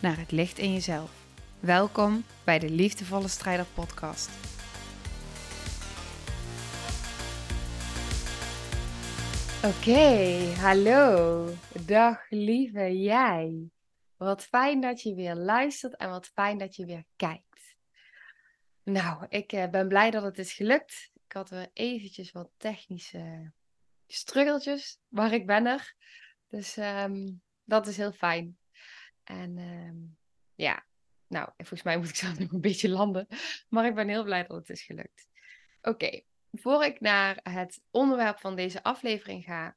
naar het licht in jezelf. Welkom bij de Liefdevolle Strijder Podcast. Oké, hallo. Dag lieve jij. Wat fijn dat je weer luistert en wat fijn dat je weer kijkt. Nou, ik eh, ben blij dat het is gelukt. Ik had weer eventjes wat technische struggeltjes, maar ik ben er. Dus ehm, dat is heel fijn. En ehm, ja, nou, volgens mij moet ik zelf nog een beetje landen. Maar ik ben heel blij dat het is gelukt. Oké, voor ik naar het onderwerp van deze aflevering ga,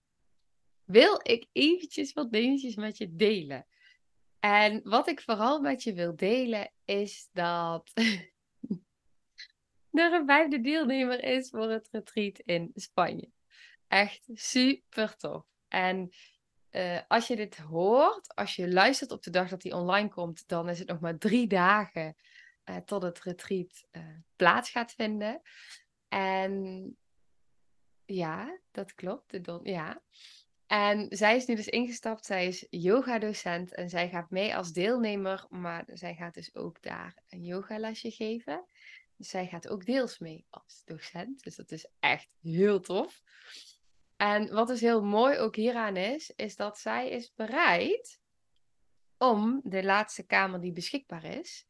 wil ik eventjes wat dingetjes met je delen. En wat ik vooral met je wil delen is dat er een vijfde deelnemer is voor het retreat in Spanje. Echt super tof. En uh, als je dit hoort, als je luistert op de dag dat die online komt, dan is het nog maar drie dagen uh, tot het retreat uh, plaats gaat vinden. En ja, dat klopt. Don, ja. En zij is nu dus ingestapt. Zij is yoga-docent en zij gaat mee als deelnemer, maar zij gaat dus ook daar een yogalesje geven. Dus zij gaat ook deels mee als docent. Dus dat is echt heel tof. En wat dus heel mooi ook hieraan is, is dat zij is bereid om de laatste kamer die beschikbaar is,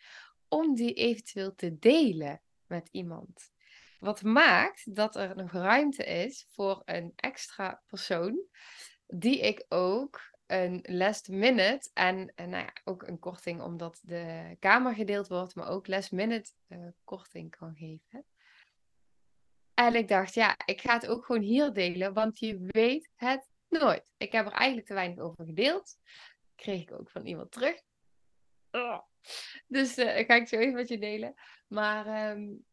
om die eventueel te delen met iemand. Wat maakt dat er nog ruimte is voor een extra persoon, die ik ook een last minute en, nou ja, ook een korting omdat de kamer gedeeld wordt, maar ook last minute uh, korting kan geven. En ik dacht, ja, ik ga het ook gewoon hier delen, want je weet het nooit. Ik heb er eigenlijk te weinig over gedeeld. Kreeg ik ook van iemand terug. Dus uh, ga ik zo even met je delen. Maar, um,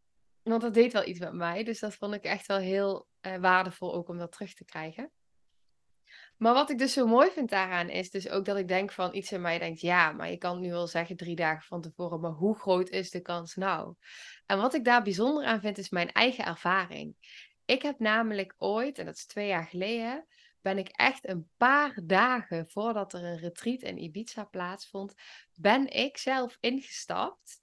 want dat deed wel iets met mij. Dus dat vond ik echt wel heel uh, waardevol ook om dat terug te krijgen. Maar wat ik dus zo mooi vind daaraan is dus ook dat ik denk van iets in mij denkt, ja, maar je kan nu wel zeggen drie dagen van tevoren, maar hoe groot is de kans nou? En wat ik daar bijzonder aan vind is mijn eigen ervaring. Ik heb namelijk ooit, en dat is twee jaar geleden, ben ik echt een paar dagen voordat er een retreat in Ibiza plaatsvond, ben ik zelf ingestapt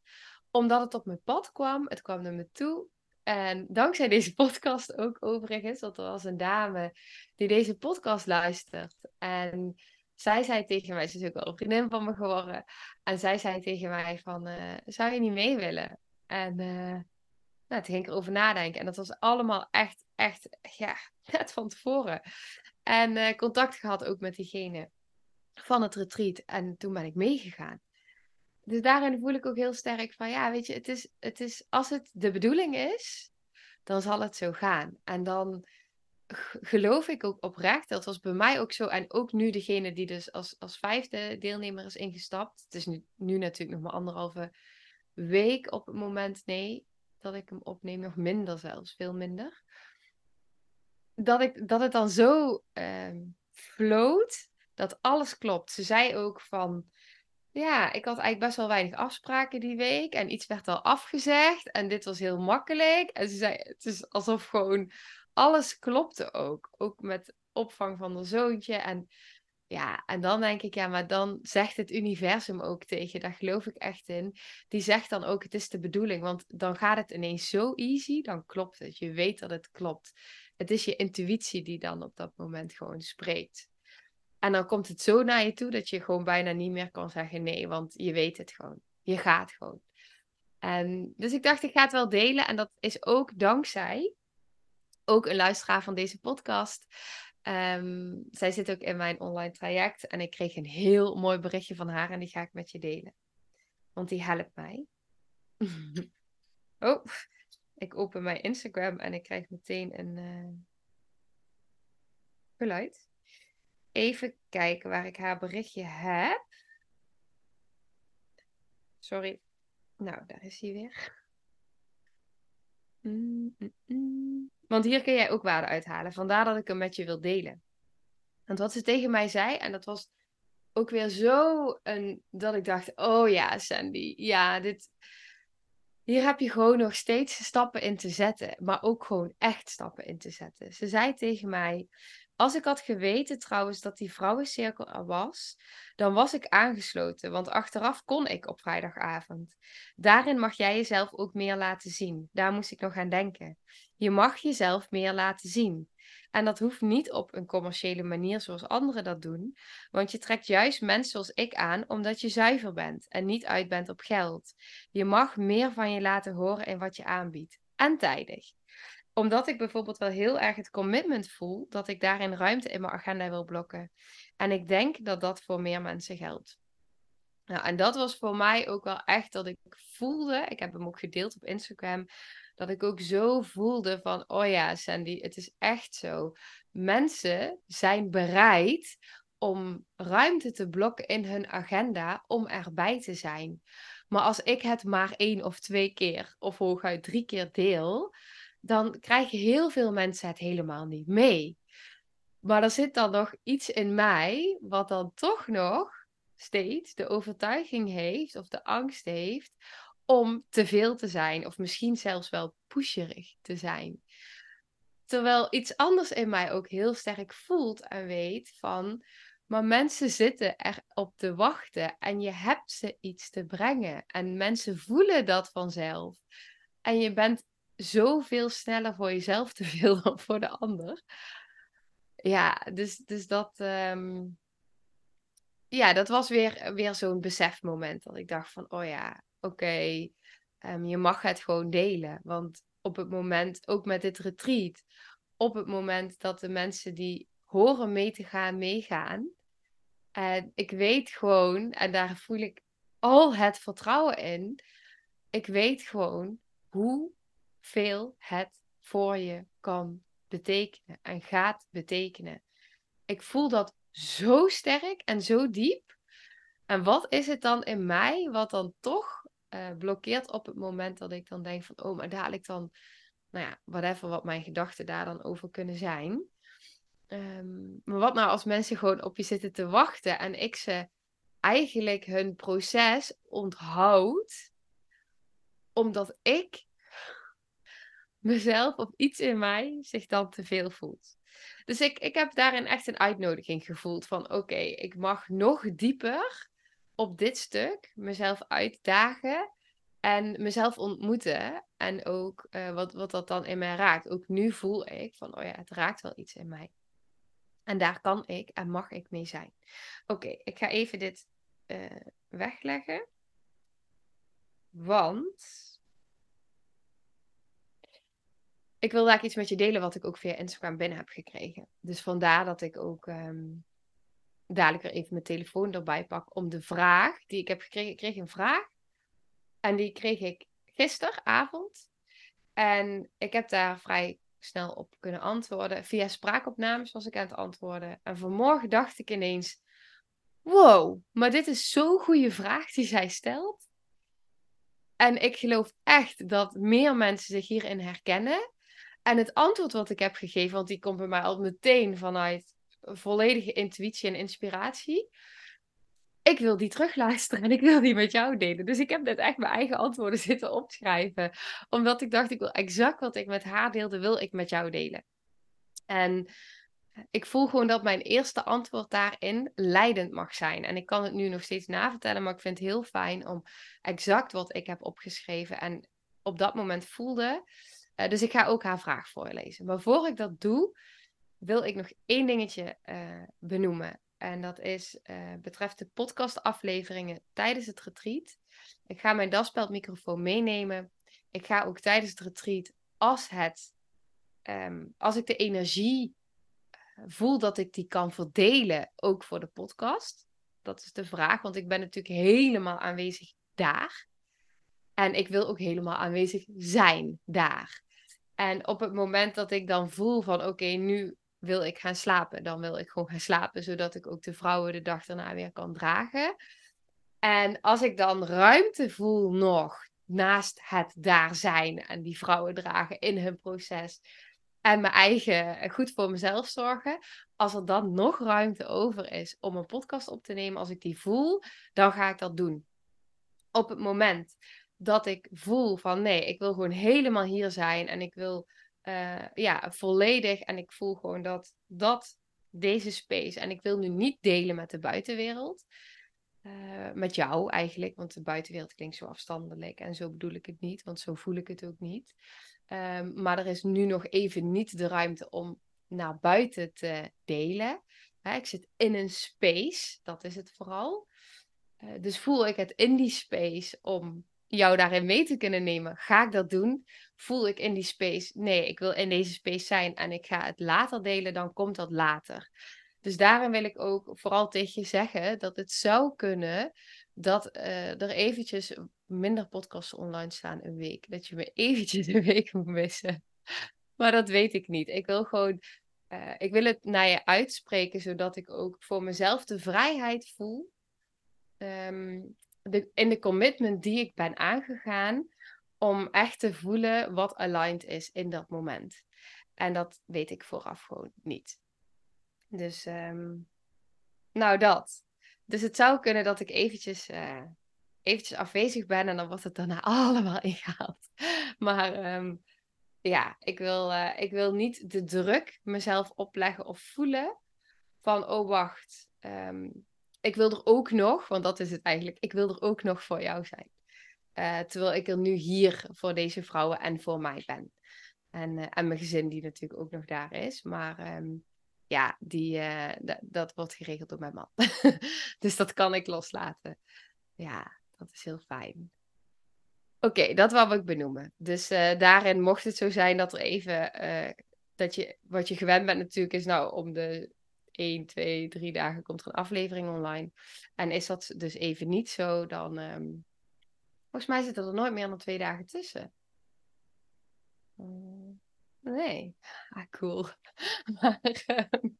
omdat het op mijn pad kwam. Het kwam naar me toe. En dankzij deze podcast ook overigens, want er was een dame die deze podcast luistert. En zij zei tegen mij, ze is ook wel een vriendin van me geworden. En zij zei tegen mij van, uh, zou je niet mee willen? En uh, nou, toen ging ik erover nadenken. En dat was allemaal echt, echt, ja, net van tevoren. En uh, contact gehad ook met diegene van het retreat. En toen ben ik meegegaan dus daarin voel ik ook heel sterk van, ja, weet je, het is, het is, als het de bedoeling is, dan zal het zo gaan. En dan geloof ik ook oprecht, dat was bij mij ook zo. En ook nu degene die dus als, als vijfde deelnemer is ingestapt. Het is nu, nu natuurlijk nog maar anderhalve week op het moment, nee, dat ik hem opneem. Nog minder zelfs, veel minder. Dat, ik, dat het dan zo uh, floot, dat alles klopt. Ze zei ook van ja, ik had eigenlijk best wel weinig afspraken die week. En iets werd al afgezegd. En dit was heel makkelijk. En ze zei, het is alsof gewoon alles klopte ook. Ook met opvang van de zoontje. En ja, en dan denk ik, ja, maar dan zegt het universum ook tegen. Daar geloof ik echt in. Die zegt dan ook, het is de bedoeling. Want dan gaat het ineens zo easy. Dan klopt het. Je weet dat het klopt. Het is je intuïtie die dan op dat moment gewoon spreekt. En dan komt het zo naar je toe dat je gewoon bijna niet meer kan zeggen nee, want je weet het gewoon. Je gaat gewoon. En dus ik dacht, ik ga het wel delen. En dat is ook dankzij ook een luisteraar van deze podcast. Um, zij zit ook in mijn online traject. En ik kreeg een heel mooi berichtje van haar en die ga ik met je delen. Want die helpt mij. oh, ik open mijn Instagram en ik krijg meteen een uh, geluid even kijken waar ik haar berichtje heb. Sorry. Nou, daar is hij weer. Mm, mm, mm. Want hier kun jij ook waarde uithalen. Vandaar dat ik hem met je wil delen. Want wat ze tegen mij zei, en dat was ook weer zo een, dat ik dacht: oh ja, Sandy, ja, dit, hier heb je gewoon nog steeds stappen in te zetten, maar ook gewoon echt stappen in te zetten. Ze zei tegen mij: als ik had geweten trouwens dat die vrouwencirkel er was, dan was ik aangesloten, want achteraf kon ik op vrijdagavond. Daarin mag jij jezelf ook meer laten zien. Daar moest ik nog aan denken. Je mag jezelf meer laten zien. En dat hoeft niet op een commerciële manier zoals anderen dat doen, want je trekt juist mensen zoals ik aan omdat je zuiver bent en niet uit bent op geld. Je mag meer van je laten horen in wat je aanbiedt. En tijdig omdat ik bijvoorbeeld wel heel erg het commitment voel dat ik daarin ruimte in mijn agenda wil blokken. En ik denk dat dat voor meer mensen geldt. Nou, en dat was voor mij ook wel echt dat ik voelde, ik heb hem ook gedeeld op Instagram, dat ik ook zo voelde van, oh ja, Sandy, het is echt zo. Mensen zijn bereid om ruimte te blokken in hun agenda om erbij te zijn. Maar als ik het maar één of twee keer of hooguit drie keer deel, dan krijgen heel veel mensen het helemaal niet mee. Maar er zit dan nog iets in mij, wat dan toch nog steeds de overtuiging heeft of de angst heeft om te veel te zijn, of misschien zelfs wel pusherig te zijn. Terwijl iets anders in mij ook heel sterk voelt en weet van, maar mensen zitten erop te wachten en je hebt ze iets te brengen. En mensen voelen dat vanzelf. En je bent zoveel sneller voor jezelf te veel dan voor de ander. Ja, dus, dus dat, ehm, ja, dat was weer, weer zo'n besefmoment. Dat ik dacht van, oh ja, oké, ehm, je mag het gewoon delen. Want op het moment, ook met dit retreat, op het moment dat de mensen die horen mee te gaan, meegaan. En ik weet gewoon, en daar voel ik al het vertrouwen in. Ik weet gewoon hoe veel het voor je kan betekenen en gaat betekenen. Ik voel dat zo sterk en zo diep. En wat is het dan in mij wat dan toch uh, blokkeert op het moment dat ik dan denk van, oh, maar dadelijk dan, nou ja, whatever wat mijn gedachten daar dan over kunnen zijn. Ehm, maar wat nou als mensen gewoon op je zitten te wachten en ik ze eigenlijk hun proces onthoud, omdat ik mezelf of iets in mij zich dan te veel voelt. Dus ik, ik heb daarin echt een uitnodiging gevoeld van oké, ik mag nog dieper op dit stuk mezelf uitdagen en mezelf ontmoeten. En ook uh, wat, wat dat dan in mij raakt. Ook nu voel ik van oh ja, het raakt wel iets in mij. En daar kan ik en mag ik mee zijn. Oké, ik ga even dit uh, wegleggen. Want ik wil daar iets met je delen wat ik ook via Instagram binnen heb gekregen. Dus vandaar dat ik ook um, dadelijk weer even mijn telefoon erbij pak om de vraag die ik heb gekregen. Ik kreeg een vraag en die kreeg ik gisteravond. En ik heb daar vrij snel op kunnen antwoorden. Via spraakopnames was ik aan het antwoorden. En vanmorgen dacht ik ineens: wow, maar dit is zo'n goede vraag die zij stelt. En ik geloof echt dat meer mensen zich hierin herkennen. En het antwoord wat ik heb gegeven, want die komt bij mij al meteen vanuit volledige intuïtie en inspiratie. Ik wil die terugluisteren en ik wil die met jou delen. Dus ik heb net echt mijn eigen antwoorden zitten opschrijven. Omdat ik dacht, ik wil exact wat ik met haar deelde, wil ik met jou delen. En ik voel gewoon dat mijn eerste antwoord daarin leidend mag zijn. En ik kan het nu nog steeds navertellen, maar ik vind het heel fijn om exact wat ik heb opgeschreven en op dat moment voelde uh, dus ik ga ook haar vraag voorlezen. Maar voor ik dat doe, wil ik nog één dingetje uh, benoemen. En dat is, uh, betreft de podcastafleveringen tijdens het retreat. Ik ga mijn daspeldmicrofoon meenemen. Ik ga ook tijdens het retreat, als, het, um, als ik de energie voel dat ik die kan verdelen, ook voor de podcast. Dat is de vraag, want ik ben natuurlijk helemaal aanwezig daar. En ik wil ook helemaal aanwezig zijn daar. En op het moment dat ik dan voel van oké, nu wil ik gaan slapen, dan wil ik gewoon gaan slapen, zodat ik ook de vrouwen de dag daarna weer kan dragen. En als ik dan ruimte voel nog naast het daar zijn en die vrouwen dragen in hun proces en mijn eigen goed voor mezelf zorgen, als er dan nog ruimte over is om een podcast op te nemen, als ik die voel, dan ga ik dat doen. Op het moment dat ik voel van nee, ik wil gewoon helemaal hier zijn en ik wil uh, ja, volledig en ik voel gewoon dat dat deze space en ik wil nu niet delen met de buitenwereld. Uh, met jou eigenlijk, want de buitenwereld klinkt zo afstandelijk en zo bedoel ik het niet, want zo voel ik het ook niet. Um, maar er is nu nog even niet de ruimte om naar buiten te delen. ik zit in een space, dat is het vooral. Uh, dus voel ik het in die space om jou daarin mee te kunnen nemen, ga ik dat doen? Voel ik in die space, nee, ik wil in deze space zijn en ik ga het later delen, dan komt dat later. Dus daarin wil ik ook vooral tegen je zeggen dat het zou kunnen dat uh, er eventjes minder podcasts online staan een week. Dat je me eventjes een week moet missen. Maar dat weet ik niet. Ik wil gewoon, uh, ik wil het naar je uitspreken, zodat ik ook voor mezelf de vrijheid voel. Um, de, in de commitment die ik ben aangegaan, om echt te voelen wat aligned is in dat moment. En dat weet ik vooraf gewoon niet. Dus, um, nou dat. Dus het zou kunnen dat ik eventjes, uh, eventjes afwezig ben en dan wordt het daarna allemaal ingehaald. Maar um, ja, ik wil, uh, ik wil niet de druk mezelf opleggen of voelen van, oh wacht, um, ik wil er ook nog, want dat is het eigenlijk, ik wil er ook nog voor jou zijn. Uh, terwijl ik er nu hier voor deze vrouwen en voor mij ben. En, uh, en mijn gezin die natuurlijk ook nog daar is. Maar um, ja, die, uh, dat wordt geregeld door mijn man. dus dat kan ik loslaten. Ja, dat is heel fijn. Oké, dat wou ik benoemen. Dus daarin mocht het zo zijn dat er even... dat je, wat je gewend bent natuurlijk is nou om de 1, 2, 3 dagen komt er een aflevering online. En is dat dus even niet zo, dan. Um, volgens mij zitten er nooit meer dan twee dagen tussen. Uh, nee. Ah, cool. maar. Um,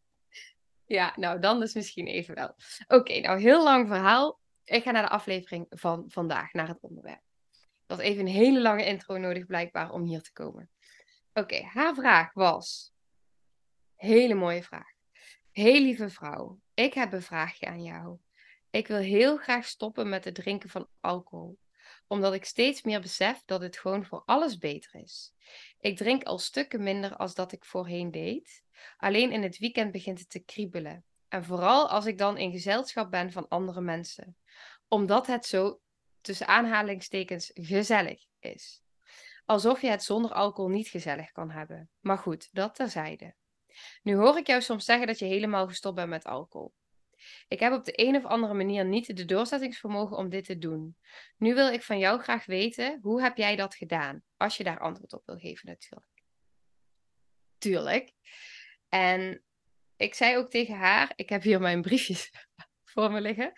ja, nou dan dus misschien even wel. Oké, nou heel lang verhaal. Ik ga naar de aflevering van vandaag, naar het onderwerp. Dat even een hele lange intro nodig blijkbaar om hier te komen. Oké, haar vraag was. Hele mooie vraag. Heel lieve vrouw, ik heb een vraagje aan jou. Ik wil heel graag stoppen met het drinken van alcohol, omdat ik steeds meer besef dat het gewoon voor alles beter is. Ik drink al stukken minder als dat ik voorheen deed. Alleen in het weekend begint het te kriebelen. En vooral als ik dan in gezelschap ben van andere mensen. Omdat het zo tussen aanhalingstekens gezellig is. Alsof je het zonder alcohol niet gezellig kan hebben. Maar goed, dat terzijde. Nu hoor ik jou soms zeggen dat je helemaal gestopt bent met alcohol. Ik heb op de een of andere manier niet de doorzettingsvermogen om dit te doen. Nu wil ik van jou graag weten, hoe heb jij dat gedaan? Als je daar antwoord op wil geven natuurlijk. Tuurlijk. En ik zei ook tegen haar, ik heb hier mijn briefjes voor me liggen.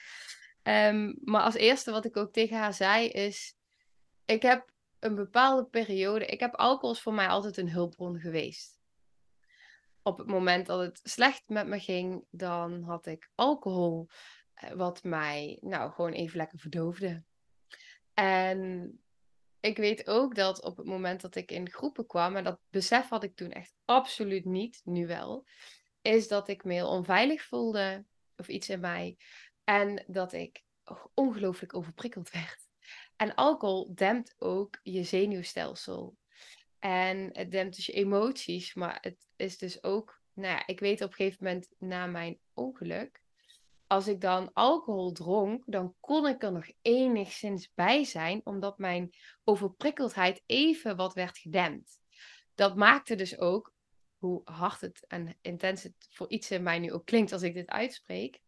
Um, maar als eerste wat ik ook tegen haar zei is, ik heb een bepaalde periode, ik heb alcohol voor mij altijd een hulpbron geweest op het moment dat het slecht met me ging, dan had ik alcohol, eh, wat mij nou gewoon even lekker verdoofde. En ik weet ook dat op het moment dat ik in groepen kwam, en dat besef had ik toen echt absoluut niet, nu wel, is dat ik me heel onveilig voelde, of iets in mij, en dat ik ongelooflijk overprikkeld werd. En alcohol dempt ook je zenuwstelsel. En het dempt dus je emoties, maar het is dus ook, nou ja, ik weet op een gegeven moment na mijn ongeluk, als ik dan alcohol dronk, dan kon ik er nog enigszins bij zijn, omdat mijn overprikkeldheid even wat werd gedempt. Dat maakte dus ook, hoe hard het en intens het voor iets in mij nu ook klinkt als ik dit uitspreek,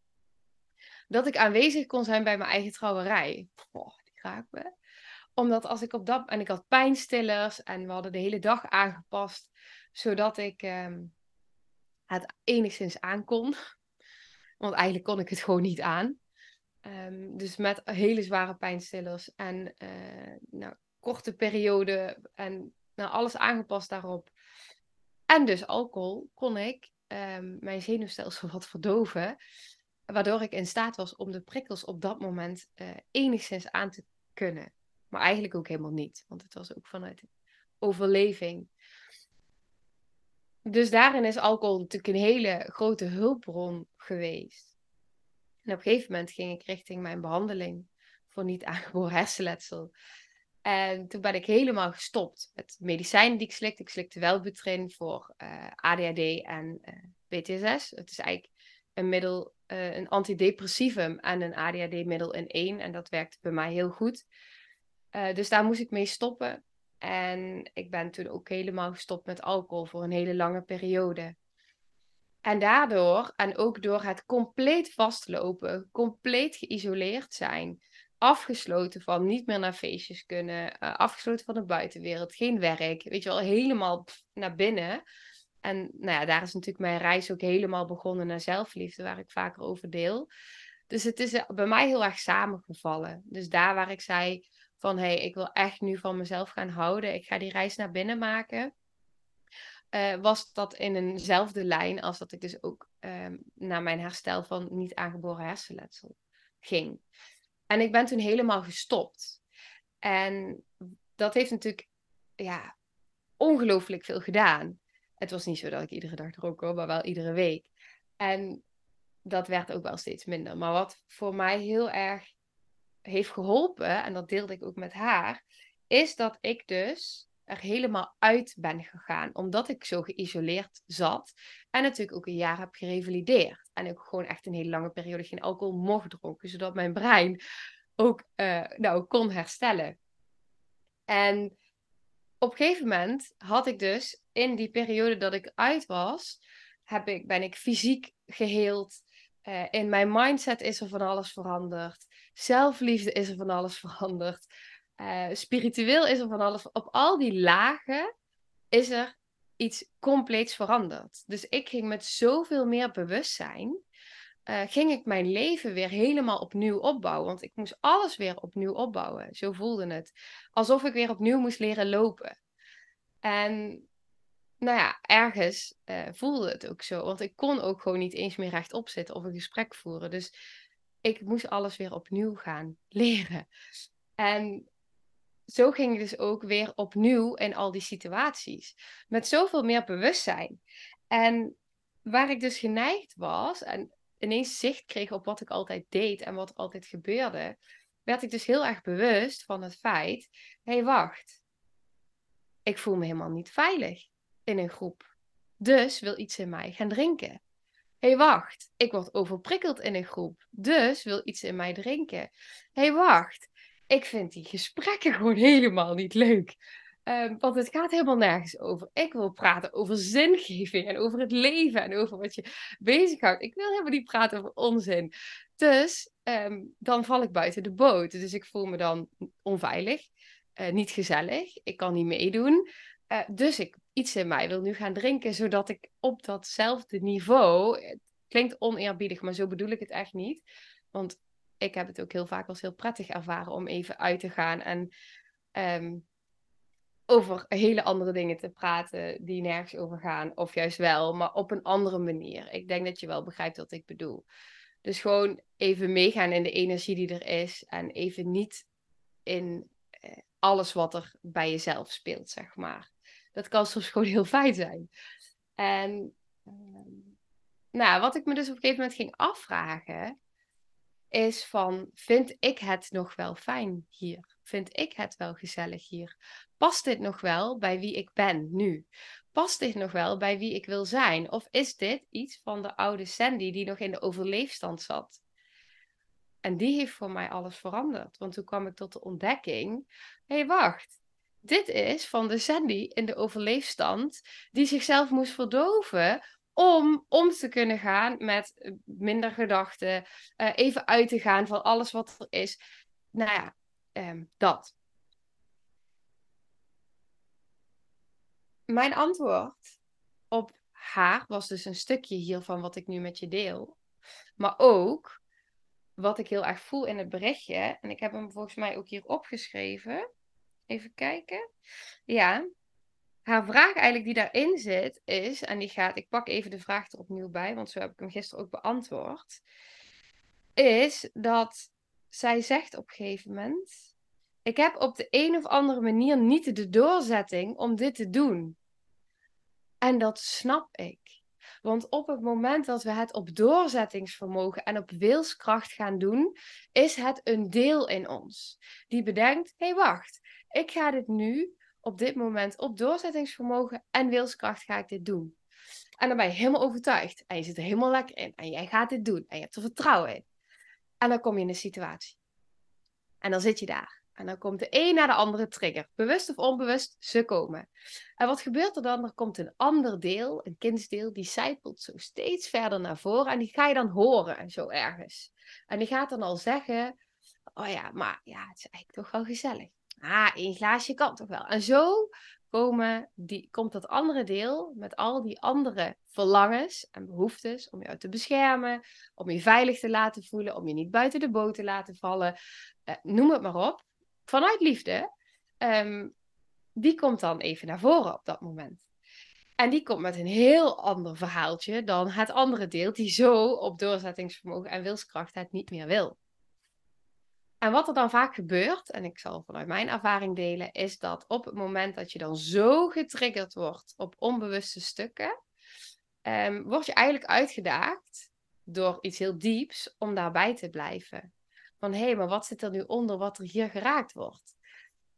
dat ik aanwezig kon zijn bij mijn eigen trouwerij. Oh, die raakt me omdat als ik op dat... En ik had pijnstillers en we hadden de hele dag aangepast. Zodat ik um, het enigszins aankon. Want eigenlijk kon ik het gewoon niet aan. Um, dus met hele zware pijnstillers en uh, nou, korte periode en nou, alles aangepast daarop. En dus alcohol kon ik um, mijn zenuwstelsel wat verdoven. waardoor ik in staat was om de prikkels op dat moment uh, enigszins aan te kunnen. Maar eigenlijk ook helemaal niet, want het was ook vanuit overleving. Dus daarin is alcohol natuurlijk een hele grote hulpbron geweest. En op een gegeven moment ging ik richting mijn behandeling voor niet aangeboren hersenletsel. En toen ben ik helemaal gestopt met medicijnen die ik slikte. Ik slikte wel Butrin voor eh, ADHD en uh, eh, PTSS. Het is eigenlijk een middel, uh, een antidepressivum en een ADHD-middel in één. En dat werkte bij mij heel goed. Dus daar moest ik mee stoppen. En ik ben toen ook helemaal gestopt met alcohol voor een hele lange periode. En daardoor, en ook door het compleet vastlopen, compleet geïsoleerd zijn, afgesloten van niet meer naar feestjes kunnen, uh, afgesloten van de buitenwereld, geen werk, weet je wel, helemaal naar binnen. En nou ja, daar is natuurlijk mijn reis ook helemaal begonnen naar zelfliefde, waar ik vaker over deel. Dus het is bij mij heel erg samengevallen. Dus daar waar ik zei van hé, hey, ik wil echt nu van mezelf gaan houden, ik ga die reis naar binnen maken. Uh, was dat in eenzelfde lijn als dat ik dus ook uh, naar mijn herstel van niet aangeboren hersenletsel ging. En ik ben toen helemaal gestopt. En dat heeft natuurlijk ja, ongelooflijk veel gedaan. Het was niet zo dat ik iedere dag dronk hoor, maar wel iedere week. En dat werd ook wel steeds minder. Maar wat voor mij heel erg heeft geholpen, en dat deelde ik ook met haar, is dat ik dus er helemaal uit ben gegaan. Omdat ik zo geïsoleerd zat. En natuurlijk ook een jaar heb gerevalideerd. En ook gewoon echt een hele lange periode geen alcohol mocht dronken. Zodat mijn brein ook uh, nou, kon herstellen. En op een gegeven moment had ik dus in die periode dat ik uit was, heb ik, ben ik fysiek geheeld. Uh, in mijn mindset is er van alles veranderd. Zelfliefde is er van alles veranderd. Uh, spiritueel is er van alles. Op al die lagen is er iets compleets veranderd. Dus ik ging met zoveel meer bewustzijn. Uh, ging ik mijn leven weer helemaal opnieuw opbouwen. Want ik moest alles weer opnieuw opbouwen. Zo voelde het. Alsof ik weer opnieuw moest leren lopen. En nou ja, ergens uh, voelde het ook zo. Want ik kon ook gewoon niet eens meer rechtop zitten of een gesprek voeren. Dus ik moest alles weer opnieuw gaan leren. En zo ging ik dus ook weer opnieuw in al die situaties. Met zoveel meer bewustzijn. En waar ik dus geneigd was en ineens zicht kreeg op wat ik altijd deed en wat er altijd gebeurde, werd ik dus heel erg bewust van het feit: hé, hey, wacht. Ik voel me helemaal niet veilig in een groep. Dus wil iets in mij gaan drinken. Hey, wacht. Ik word overprikkeld in een groep. Dus wil iets in mij drinken. Hey, wacht ik vind die gesprekken gewoon helemaal niet leuk. Um, want het gaat helemaal nergens over. Ik wil praten over zingeving en over het leven en over wat je bezighoudt. Ik wil helemaal niet praten over onzin. Dus um, dan val ik buiten de boot. Dus ik voel me dan onveilig, uh, niet gezellig. Ik kan niet meedoen. Uh, dus ik, iets in mij wil nu gaan drinken, zodat ik op datzelfde niveau. Het klinkt oneerbiedig, maar zo bedoel ik het echt niet. Want ik heb het ook heel vaak als heel prettig ervaren om even uit te gaan en ehm, over hele andere dingen te praten die nergens over gaan. Of juist wel, maar op een andere manier. Ik denk dat je wel begrijpt wat ik bedoel. Dus gewoon even meegaan in de energie die er is. En even niet in eh, alles wat er bij jezelf speelt, zeg maar. Dat kan soms gewoon heel fijn zijn. En ehm, nou, wat ik me dus op een gegeven moment ging afvragen, is van, vind ik het nog wel fijn hier? Vind ik het wel gezellig hier? Past dit nog wel bij wie ik ben nu? Past dit nog wel bij wie ik wil zijn? Of is dit iets van de oude Sandy die nog in de overleefstand zat? En die heeft voor mij alles veranderd. Want toen kwam ik tot de ontdekking: hé, hey, wacht. Dit is van de Sandy in de overleefstand die zichzelf moest verdoven om om te kunnen gaan met eh, minder gedachten, uh, even uit te gaan van alles wat er is. Nou ja, um, dat. Mijn antwoord op haar was dus een stukje hiervan wat ik nu met je deel. Maar ook wat ik heel erg voel in het berichtje. En ik heb hem volgens mij ook hier opgeschreven. Even kijken. Ja, haar vraag eigenlijk die daarin zit is, en die gaat, ik pak even de vraag er opnieuw bij, want zo heb ik hem gisteren ook beantwoord. is dat zij zegt op een gegeven moment: Ik heb op de een of andere manier niet de doorzetting om dit te doen. En dat snap ik. Want op het moment dat we het op doorzettingsvermogen en op wilskracht gaan doen, is het een deel in ons die bedenkt: hé, hey, wacht, ik ga dit nu op dit moment op doorzettingsvermogen en wilskracht ga ik dit doen. En dan ben je helemaal overtuigd en je zit er helemaal lekker in en jij gaat dit doen en je hebt er vertrouwen in. En dan kom je in een situatie. En dan zit je daar. En dan komt de een naar de andere trigger. Bewust of onbewust, ze komen. En wat gebeurt er dan? Er komt een ander deel, een kindsdeel, die zijpelt zo steeds verder naar voren. En die ga je dan horen, zo ergens. En die gaat dan al zeggen, oh ja, maar ja, het is eigenlijk toch wel gezellig. Ah, één glaasje kan toch wel. En zo komen die, komt dat andere deel met al die andere verlangens en behoeftes om jou te beschermen, om je veilig te laten voelen, om je niet buiten de boot te laten vallen, eh, noem het maar op, vanuit liefde, ehm, die komt dan even naar voren op dat moment. En die komt met een heel ander verhaaltje dan het andere deel, die zo op doorzettingsvermogen en wilskracht het niet meer wil. En wat er dan vaak gebeurt, en ik zal vanuit mijn ervaring delen, is dat op het moment dat je dan zo getriggerd wordt op onbewuste stukken, um, word je eigenlijk uitgedaagd door iets heel dieps om daarbij te blijven. Van hé, hey, maar wat zit er nu onder wat er hier geraakt wordt?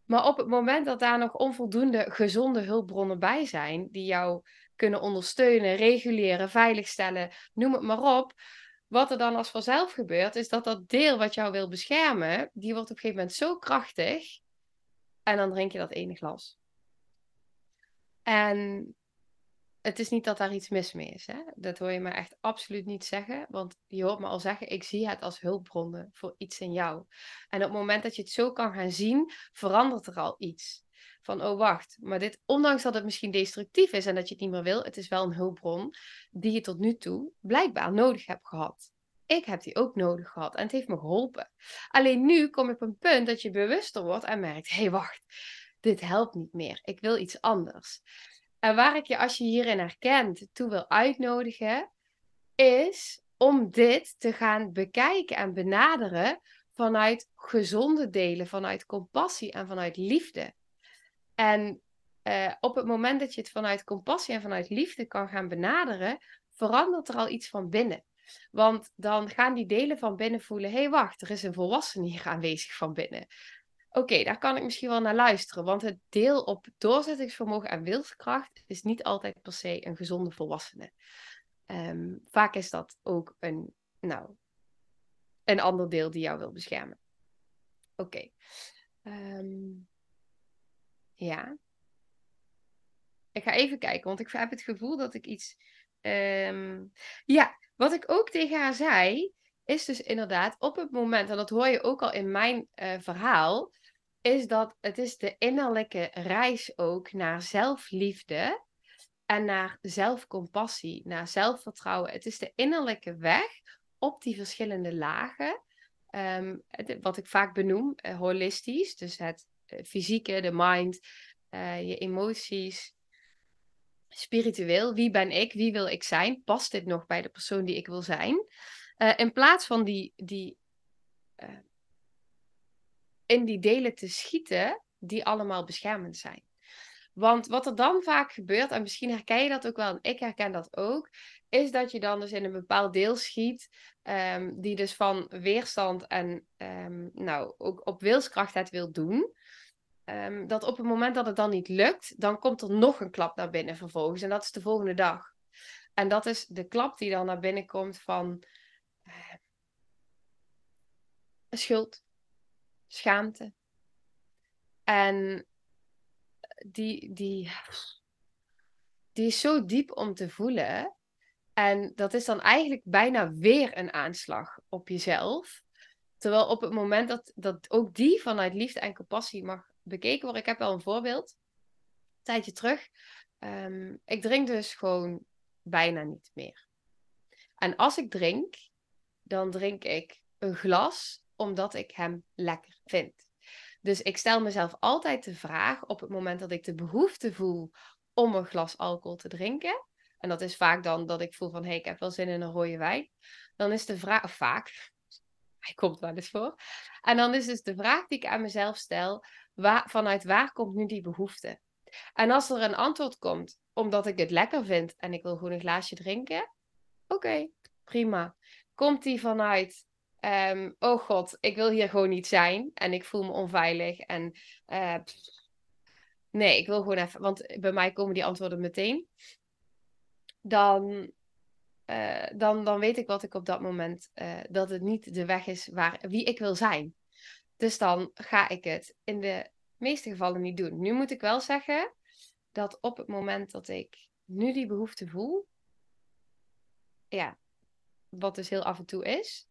Maar op het moment dat daar nog onvoldoende gezonde hulpbronnen bij zijn, die jou kunnen ondersteunen, reguleren, veiligstellen, noem het maar op, wat er dan als vanzelf gebeurt, is dat dat deel wat jou wil beschermen, die wordt op een gegeven moment zo krachtig. En dan drink je dat ene glas. En het is niet dat daar iets mis mee is. Hè? Dat hoor je me echt absoluut niet zeggen. Want je hoort me al zeggen, ik zie het als hulpbronnen voor iets in jou. En op het moment dat je het zo kan gaan zien, verandert er al iets. Van, oh wacht, maar dit, ondanks dat het misschien destructief is en dat je het niet meer wil, het is wel een hulpbron die je tot nu toe blijkbaar nodig hebt gehad. Ik heb die ook nodig gehad en het heeft me geholpen. Alleen nu kom ik op een punt dat je bewuster wordt en merkt, hé hey, wacht, dit helpt niet meer. Ik wil iets anders. En waar ik je, als je hierin herkent, toe wil uitnodigen, is om dit te gaan bekijken en benaderen vanuit gezonde delen, vanuit compassie en vanuit liefde. En uh, op het moment dat je het vanuit compassie en vanuit liefde kan gaan benaderen, verandert er al iets van binnen. Want dan gaan die delen van binnen voelen: hé, hey, wacht, er is een volwassene hier aanwezig van binnen. Oké, daar kan ik misschien wel naar luisteren. Want het deel op doorzettingsvermogen en wilskracht is niet altijd per se een gezonde volwassene. Um, vaak is dat ook een, nou, een ander deel die jou wil beschermen. Oké. Ehm, ja. Ik ga even kijken, want ik heb het gevoel dat ik iets. Um... Ja, wat ik ook tegen haar zei, is dus inderdaad op het moment, en dat hoor je ook al in mijn uh, verhaal, is dat het is de innerlijke reis ook naar zelfliefde en naar zelfcompassie, naar zelfvertrouwen. Het is de innerlijke weg op die verschillende lagen. Um, wat ik vaak benoem, uh, holistisch. Dus het eh, fysieke, de mind, uh, je emoties. Spiritueel, wie ben ik? Wie wil ik zijn? Past dit nog bij de persoon die ik wil zijn? Uh, in plaats van die, die in die delen te schieten die allemaal beschermend zijn. Want wat er dan vaak gebeurt, en misschien herken je dat ook wel, en ik herken dat ook, is dat je dan dus in een bepaald deel schiet, um, die dus van weerstand en um, nou, ook op wilskracht het wil doen. Um, dat op het moment dat het dan niet lukt, dan komt er nog een klap naar binnen vervolgens. En dat is de volgende dag. En dat is de klap die dan naar binnen komt van uh, schuld, schaamte. En die, die, die is zo diep om te voelen. En dat is dan eigenlijk bijna weer een aanslag op jezelf. Terwijl op het moment dat, dat ook die vanuit liefde en compassie mag bekeken worden. Ik heb wel een voorbeeld. Een tijdje terug. Um, ik drink dus gewoon bijna niet meer. En als ik drink, dan drink ik een glas omdat ik hem lekker vind. Dus ik stel mezelf altijd de vraag op het moment dat ik de behoefte voel om een glas alcohol te drinken. En dat is vaak dan dat ik voel van hé, hey, ik heb wel zin in een rode wijn. Dan is de vraag, vaak, hij komt wel eens voor. En dan is dus de vraag die ik aan mezelf stel, waar, vanuit waar komt nu die behoefte? En als er een antwoord komt, omdat ik het lekker vind en ik wil gewoon een glaasje drinken, oké, prima. Komt die vanuit, ehm, oh god, ik wil hier gewoon niet zijn en ik voel me onveilig en uh, nee, ik wil gewoon even, want bij mij komen die antwoorden meteen. Dan, uh, dan, dan weet ik wat ik op dat moment, uh, dat het niet de weg is waar, wie ik wil zijn. Dus dan ga ik het in de meeste gevallen niet doen. Nu moet ik wel zeggen dat op het moment dat ik nu die behoefte voel, ja, wat dus heel af en toe is,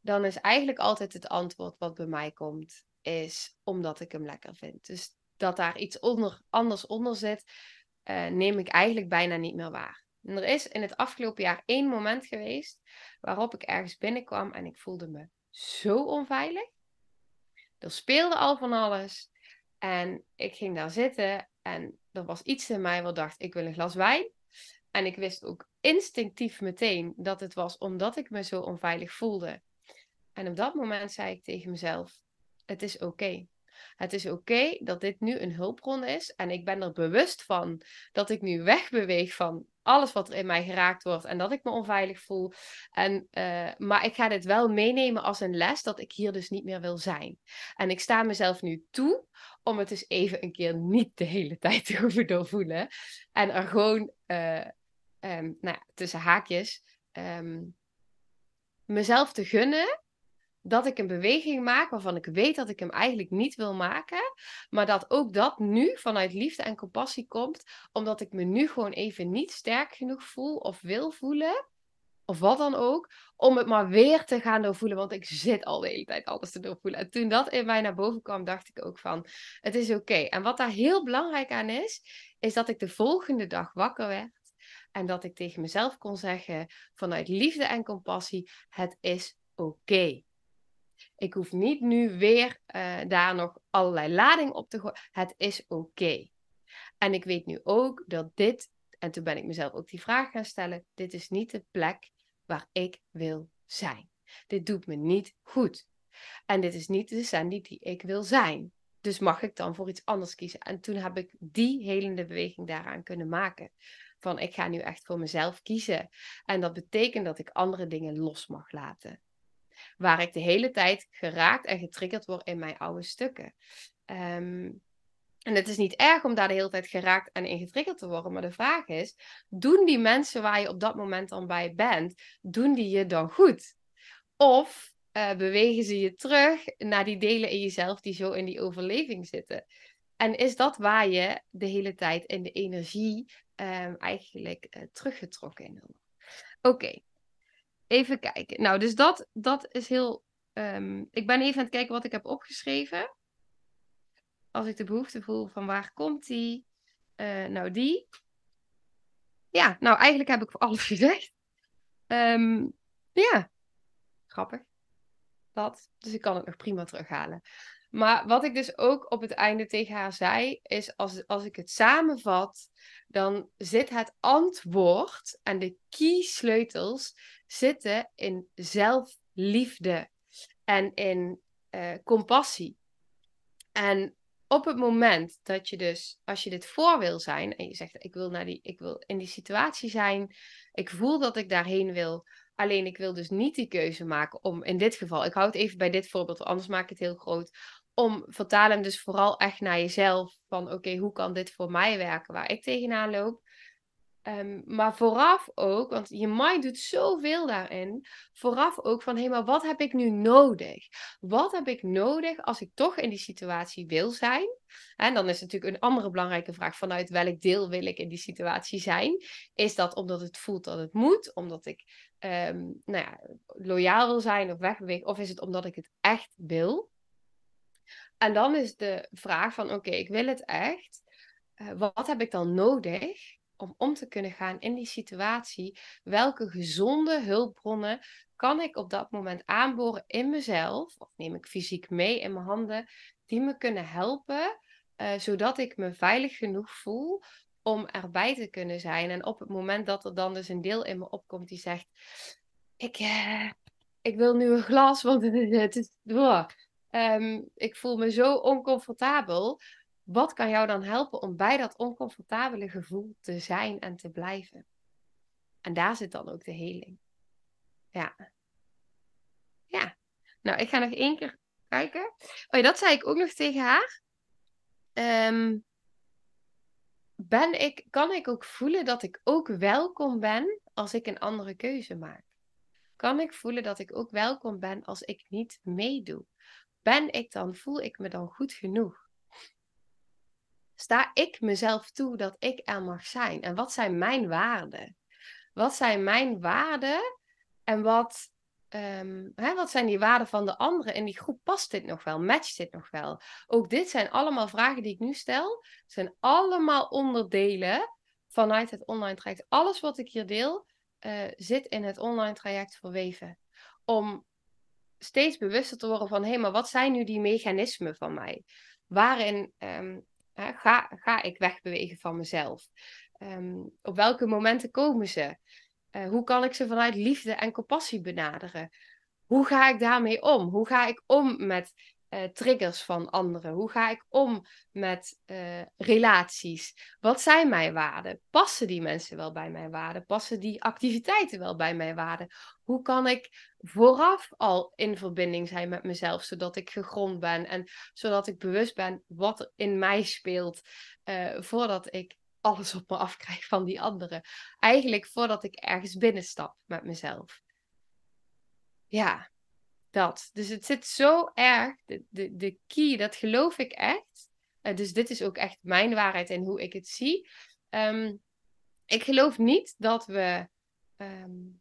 dan is eigenlijk altijd het antwoord wat bij mij komt, is omdat ik hem lekker vind. Dus dat daar iets onder, anders onder zit, uh, neem ik eigenlijk bijna niet meer waar. Er is in het afgelopen jaar één moment geweest waarop ik ergens binnenkwam en ik voelde me zo onveilig. Er speelde al van alles. En ik ging daar zitten en er was iets in mij wat dacht, ik wil een glas wijn. En ik wist ook instinctief meteen dat het was omdat ik me zo onveilig voelde. En op dat moment zei ik tegen mezelf: Het is oké. Het is oké dat dit nu een hulpbron is. En ik ben er bewust van dat ik nu wegbeweeg van alles wat er in mij geraakt wordt en dat ik me onveilig voel. En, uh, maar ik ga dit wel meenemen als een les dat ik hier dus niet meer wil zijn. En ik sta mezelf nu toe om het dus even een keer niet de hele tijd te hoeven doorvoelen. En er gewoon, uh, um, nou ja, tussen haakjes, um, mezelf te gunnen dat ik een beweging maak waarvan ik weet dat ik hem eigenlijk niet wil maken, maar dat ook dat nu vanuit liefde en compassie komt, omdat ik me nu gewoon even niet sterk genoeg voel of wil voelen, of wat dan ook, om het maar weer te gaan doorvoelen, want ik zit al de hele tijd alles te doorvoelen. En toen dat in mij naar boven kwam, dacht ik ook van, het is oké. En wat daar heel belangrijk aan is, is dat ik de volgende dag wakker werd en dat ik tegen mezelf kon zeggen, vanuit liefde en compassie, het is oké. Ik hoef niet nu weer uh, daar nog allerlei lading op te gooien. Het is oké. En ik weet nu ook dat dit, en toen ben ik mezelf ook die vraag gaan stellen, dit is niet de plek waar ik wil zijn. Dit doet me niet goed. En dit is niet de Sandy die ik wil zijn. Dus mag ik dan voor iets anders kiezen? En toen heb ik die helende beweging daaraan kunnen maken. Van ik ga nu echt voor mezelf kiezen. En dat betekent dat ik andere dingen los mag laten waar ik de hele tijd geraakt en getriggerd word in mijn oude stukken. Ehm, en het is niet erg om daar de hele tijd geraakt en in getriggerd te worden, maar de vraag is: doen die mensen waar je op dat moment dan bij bent, doen die je dan goed? Of uh, bewegen ze je terug naar die delen in jezelf die zo in die overleving zitten? En is dat waar je de hele tijd in de energie um, eigenlijk uh, teruggetrokken in Oké, Even kijken. Nou, dus dat, dat is heel. Um, ik ben even aan het kijken wat ik heb opgeschreven. Als ik de behoefte voel van waar komt die? Uh, nou, die. Ja, nou eigenlijk heb ik voor alles gezegd. Um, ja, grappig. Dat. Dus ik kan het nog prima terughalen. Maar wat ik dus ook op het einde tegen haar zei, is als, als ik het samenvat, dan zit het antwoord en de key sleutels zitten in zelfliefde en in uh, compassie. En op het moment dat je dus, als je dit voor wil zijn en je zegt, ik wil, naar die, ik wil in die situatie zijn, ik voel dat ik daarheen wil, alleen ik wil dus niet die keuze maken om in dit geval, ik hou het even bij dit voorbeeld, anders maak ik het heel groot, om vertaal hem dus vooral echt naar jezelf. Van oké, hoe kan dit voor mij werken waar ik tegenaan loop? Um, maar vooraf ook, want je mind doet zoveel daarin. Vooraf ook van hé, maar wat heb ik nu nodig? Wat heb ik nodig als ik toch in die situatie wil zijn? En dan is natuurlijk een andere belangrijke vraag: vanuit welk deel wil ik in die situatie zijn? Is dat omdat het voelt dat het moet? Omdat ik um, nou ja, loyaal wil zijn of wegbewegen? Of is het omdat ik het echt wil? En dan is de vraag van oké, ik wil het echt. Uh, wat heb ik dan nodig om om te kunnen gaan in die situatie? Welke gezonde hulpbronnen kan ik op dat moment aanboren in mezelf? Of neem ik fysiek mee in mijn handen die me kunnen helpen, uh, zodat ik me veilig genoeg voel om erbij te kunnen zijn. En op het moment dat er dan dus een deel in me opkomt die zegt: Ik, uh, ik wil nu een glas, want het is... Um, ik voel me zo oncomfortabel. Wat kan jou dan helpen om bij dat oncomfortabele gevoel te zijn en te blijven? En daar zit dan ook de heling. Ja. Ja. Nou, ik ga nog één keer kijken. Oh ja, dat zei ik ook nog tegen haar. Um, ben ik, kan ik ook voelen dat ik ook welkom ben als ik een andere keuze maak? Kan ik voelen dat ik ook welkom ben als ik niet meedoe? Ben ik dan, voel ik me dan goed genoeg? Sta ik mezelf toe dat ik er mag zijn? En wat zijn mijn waarden? Wat zijn mijn waarden en wat, ehm, hè, wat zijn die waarden van de anderen in die groep? Past dit nog wel? Matcht dit nog wel? Ook dit zijn allemaal vragen die ik nu stel. Zijn allemaal onderdelen vanuit het online traject. Alles wat ik hier deel uh, zit in het online traject verweven. Om steeds bewuster te worden van hé, maar wat zijn nu die mechanismen van mij? Waarin um, ga, ga ik wegbewegen van mezelf? Um, op welke momenten komen ze? Uh, hoe kan ik ze vanuit liefde en compassie benaderen? Hoe ga ik daarmee om? Hoe ga ik om met uh, triggers van anderen? Hoe ga ik om met uh, relaties? Wat zijn mijn waarden? Passen die mensen wel bij mijn waarden? Passen die activiteiten wel bij mijn waarden? Hoe kan ik vooraf al in verbinding zijn met mezelf, zodat ik gegrond ben en zodat ik bewust ben wat er in mij speelt, uh, voordat ik alles op me afkrijg van die anderen. Eigenlijk voordat ik ergens binnenstap met mezelf. Ja, dat. Dus het zit zo erg, de, de, de key, dat geloof ik echt. Uh, dus dit is ook echt mijn waarheid en hoe ik het zie. Um, ik geloof niet dat we um,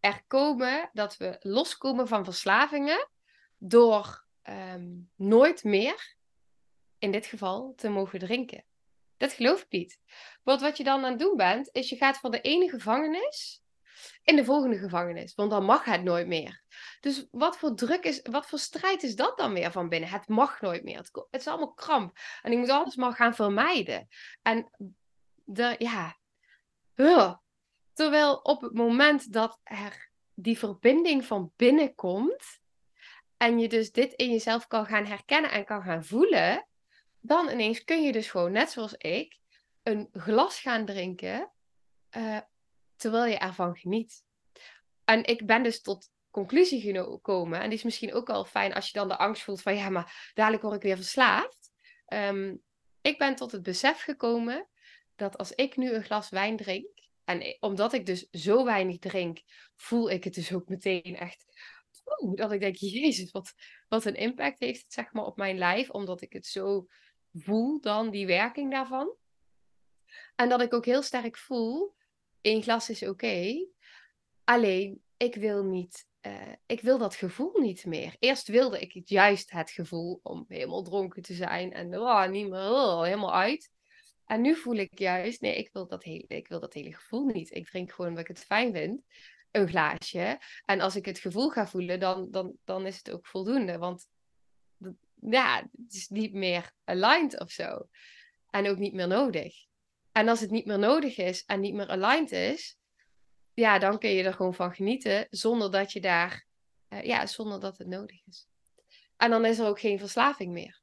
er komen, dat we loskomen van verslavingen door um, nooit meer, in dit geval, te mogen drinken. Dat geloof ik niet. Want wat je dan aan het doen bent, is je gaat van de ene gevangenis in de volgende gevangenis. Want dan mag het nooit meer. Dus wat voor druk is, wat voor strijd is dat dan weer van binnen? Het mag nooit meer. Het, het is allemaal kramp. En ik moet alles maar gaan vermijden. En de, ja. Terwijl op het moment dat er die verbinding van binnen komt. En je dus dit in jezelf kan gaan herkennen en kan gaan voelen. Dan ineens kun je dus gewoon, net zoals ik, een glas gaan drinken. Uh, terwijl je ervan geniet. En ik ben dus tot conclusie gekomen, en die is misschien ook wel fijn als je dan de angst voelt van ja, maar dadelijk word ik weer verslaafd. Um, ik ben tot het besef gekomen dat als ik nu een glas wijn drink, en omdat ik dus zo weinig drink, voel ik het dus ook meteen echt. dat ik denk, Jezus, wat, wat een impact heeft het zeg maar op mijn lijf, omdat ik het zo voel dan, die werking daarvan. En dat ik ook heel sterk voel één glas is oké. Alleen, ik wil niet, uh, ik wil dat gevoel niet meer. Eerst wilde ik juist het gevoel om helemaal dronken te zijn en oh, niet meer oh, helemaal uit. En nu voel ik juist, nee, ik wil, dat hele, ik wil dat hele gevoel niet. Ik drink gewoon omdat ik het fijn vind, een glaasje. En als ik het gevoel ga voelen, dan, dan, dan is het ook voldoende. Want ja, het is niet meer aligned of zo. En ook niet meer nodig. En als het niet meer nodig is en niet meer aligned is, ja, dan kun je er gewoon van genieten zonder dat je daar, uh, ja, zonder dat het nodig is. En dan is er ook geen verslaving meer.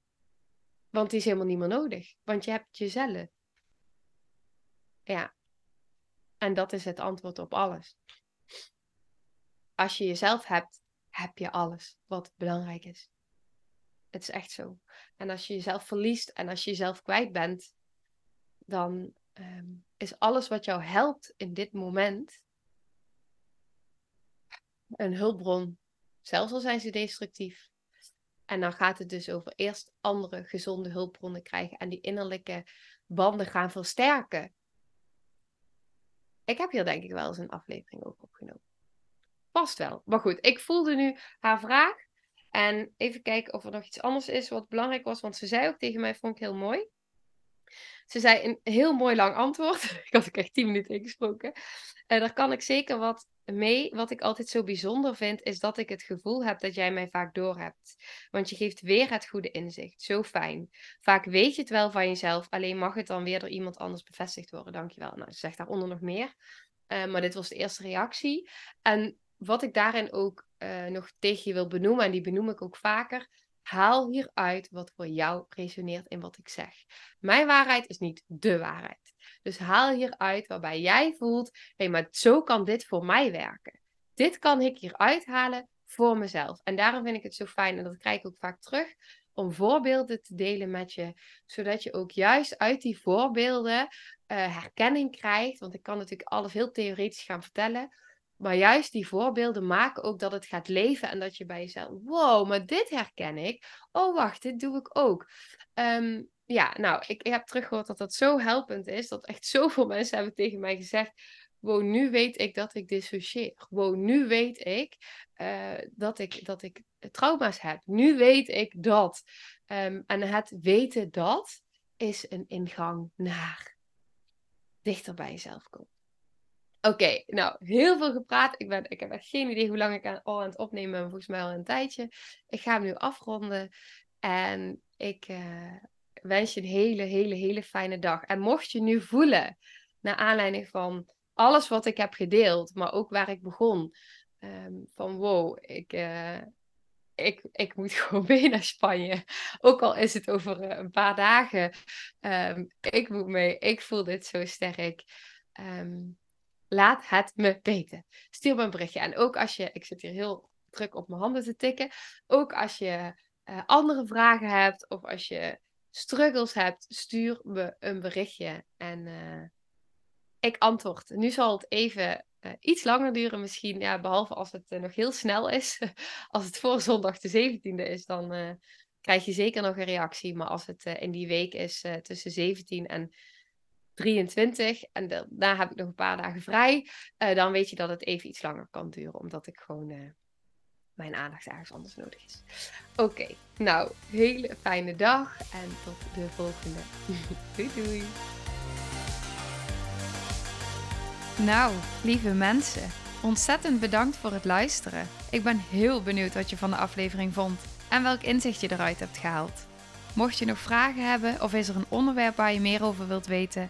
Want die is helemaal niet meer nodig. Want je hebt jezelf. Ja. En dat is het antwoord op alles. Als je jezelf hebt, heb je alles wat belangrijk is. Het is echt zo. En als je jezelf verliest en als je jezelf kwijt bent, dan um, is alles wat jou helpt in dit moment een hulpbron. Zelfs al zijn ze destructief. En dan gaat het dus over eerst andere gezonde hulpbronnen krijgen en die innerlijke banden gaan versterken. Ik heb hier denk ik wel eens een aflevering over opgenomen. Past wel. Maar goed, ik voelde nu haar vraag. En even kijken of er nog iets anders is wat belangrijk was. Want ze zei ook tegen mij, vond ik heel mooi. Ze zei een heel mooi lang antwoord. ik had ook echt tien minuten ingesproken. En daar kan ik zeker wat mee. Wat ik altijd zo bijzonder vind, is dat ik het gevoel heb dat jij mij vaak doorhebt. Want je geeft weer het goede inzicht. Zo fijn. Vaak weet je het wel van jezelf, alleen mag het dan weer door iemand anders bevestigd worden. Dankjewel. Nou, ze zegt daaronder nog meer. Uh, maar dit was de eerste reactie. En wat ik daarin ook uh, nog tegen je wil benoemen, en die benoem ik ook vaker, haal hieruit wat voor jou resoneert in wat ik zeg. Mijn waarheid is niet de waarheid. Dus haal hieruit waarbij jij voelt, hé, hey, maar zo kan dit voor mij werken. Dit kan ik hieruit halen voor mezelf. En daarom vind ik het zo fijn, en dat krijg ik ook vaak terug, om voorbeelden te delen met je, zodat je ook juist uit die voorbeelden uh, herkenning krijgt. Want ik kan natuurlijk alles heel theoretisch gaan vertellen. Maar juist die voorbeelden maken ook dat het gaat leven en dat je bij jezelf, wow, maar dit herken ik. Oh, wacht, dit doe ik ook. Um, ja, nou, ik, ik heb teruggehoord dat dat zo helpend is. Dat echt zoveel mensen hebben tegen mij gezegd, wow, nu weet ik dat ik dissocieer. Wow, nu weet ik uh, dat ik, dat ik trauma's heb. Nu weet ik dat. Um, en het weten dat is een ingang naar dichter bij jezelf komen. Oké, nou, heel veel gepraat. Ik, ben, ik heb echt geen idee hoe lang ik al aan het opnemen ben. Volgens mij al een tijdje. Ik ga hem nu afronden. En ik uh, wens je een hele, hele, hele fijne dag. En mocht je nu voelen, naar aanleiding van alles wat ik heb gedeeld, maar ook waar ik begon, um, van wow, ik, uh, ik, ik moet gewoon mee naar Spanje. Ook al is het over uh, een paar dagen. Um, ik moet mee. Ik voel dit zo sterk. Um, laat het me weten. Stuur me een berichtje. En ook als je, ik zit hier heel druk op mijn handen te tikken. Ook als je uh, andere vragen hebt of als je struggles hebt, stuur me een berichtje. En uh, ik antwoord. Nu zal het even uh, iets langer duren misschien. Ja, behalve als het nog heel snel is. als het voor zondag de 17e is, dan krijg je zeker nog een reactie. Maar als het in die week is tussen 17 en 23 en daarna heb ik nog een paar dagen vrij, uh, dan weet je dat het even iets langer kan duren, omdat ik gewoon uh, mijn aandacht ergens anders nodig is. Oké, nou, hele fijne dag en tot de volgende. doei doei. Nou, lieve mensen, ontzettend bedankt voor het luisteren. Ik ben heel benieuwd wat je van de aflevering vond en welk inzicht je eruit hebt gehaald. Mocht je nog vragen hebben of is er een onderwerp waar je meer over wilt weten,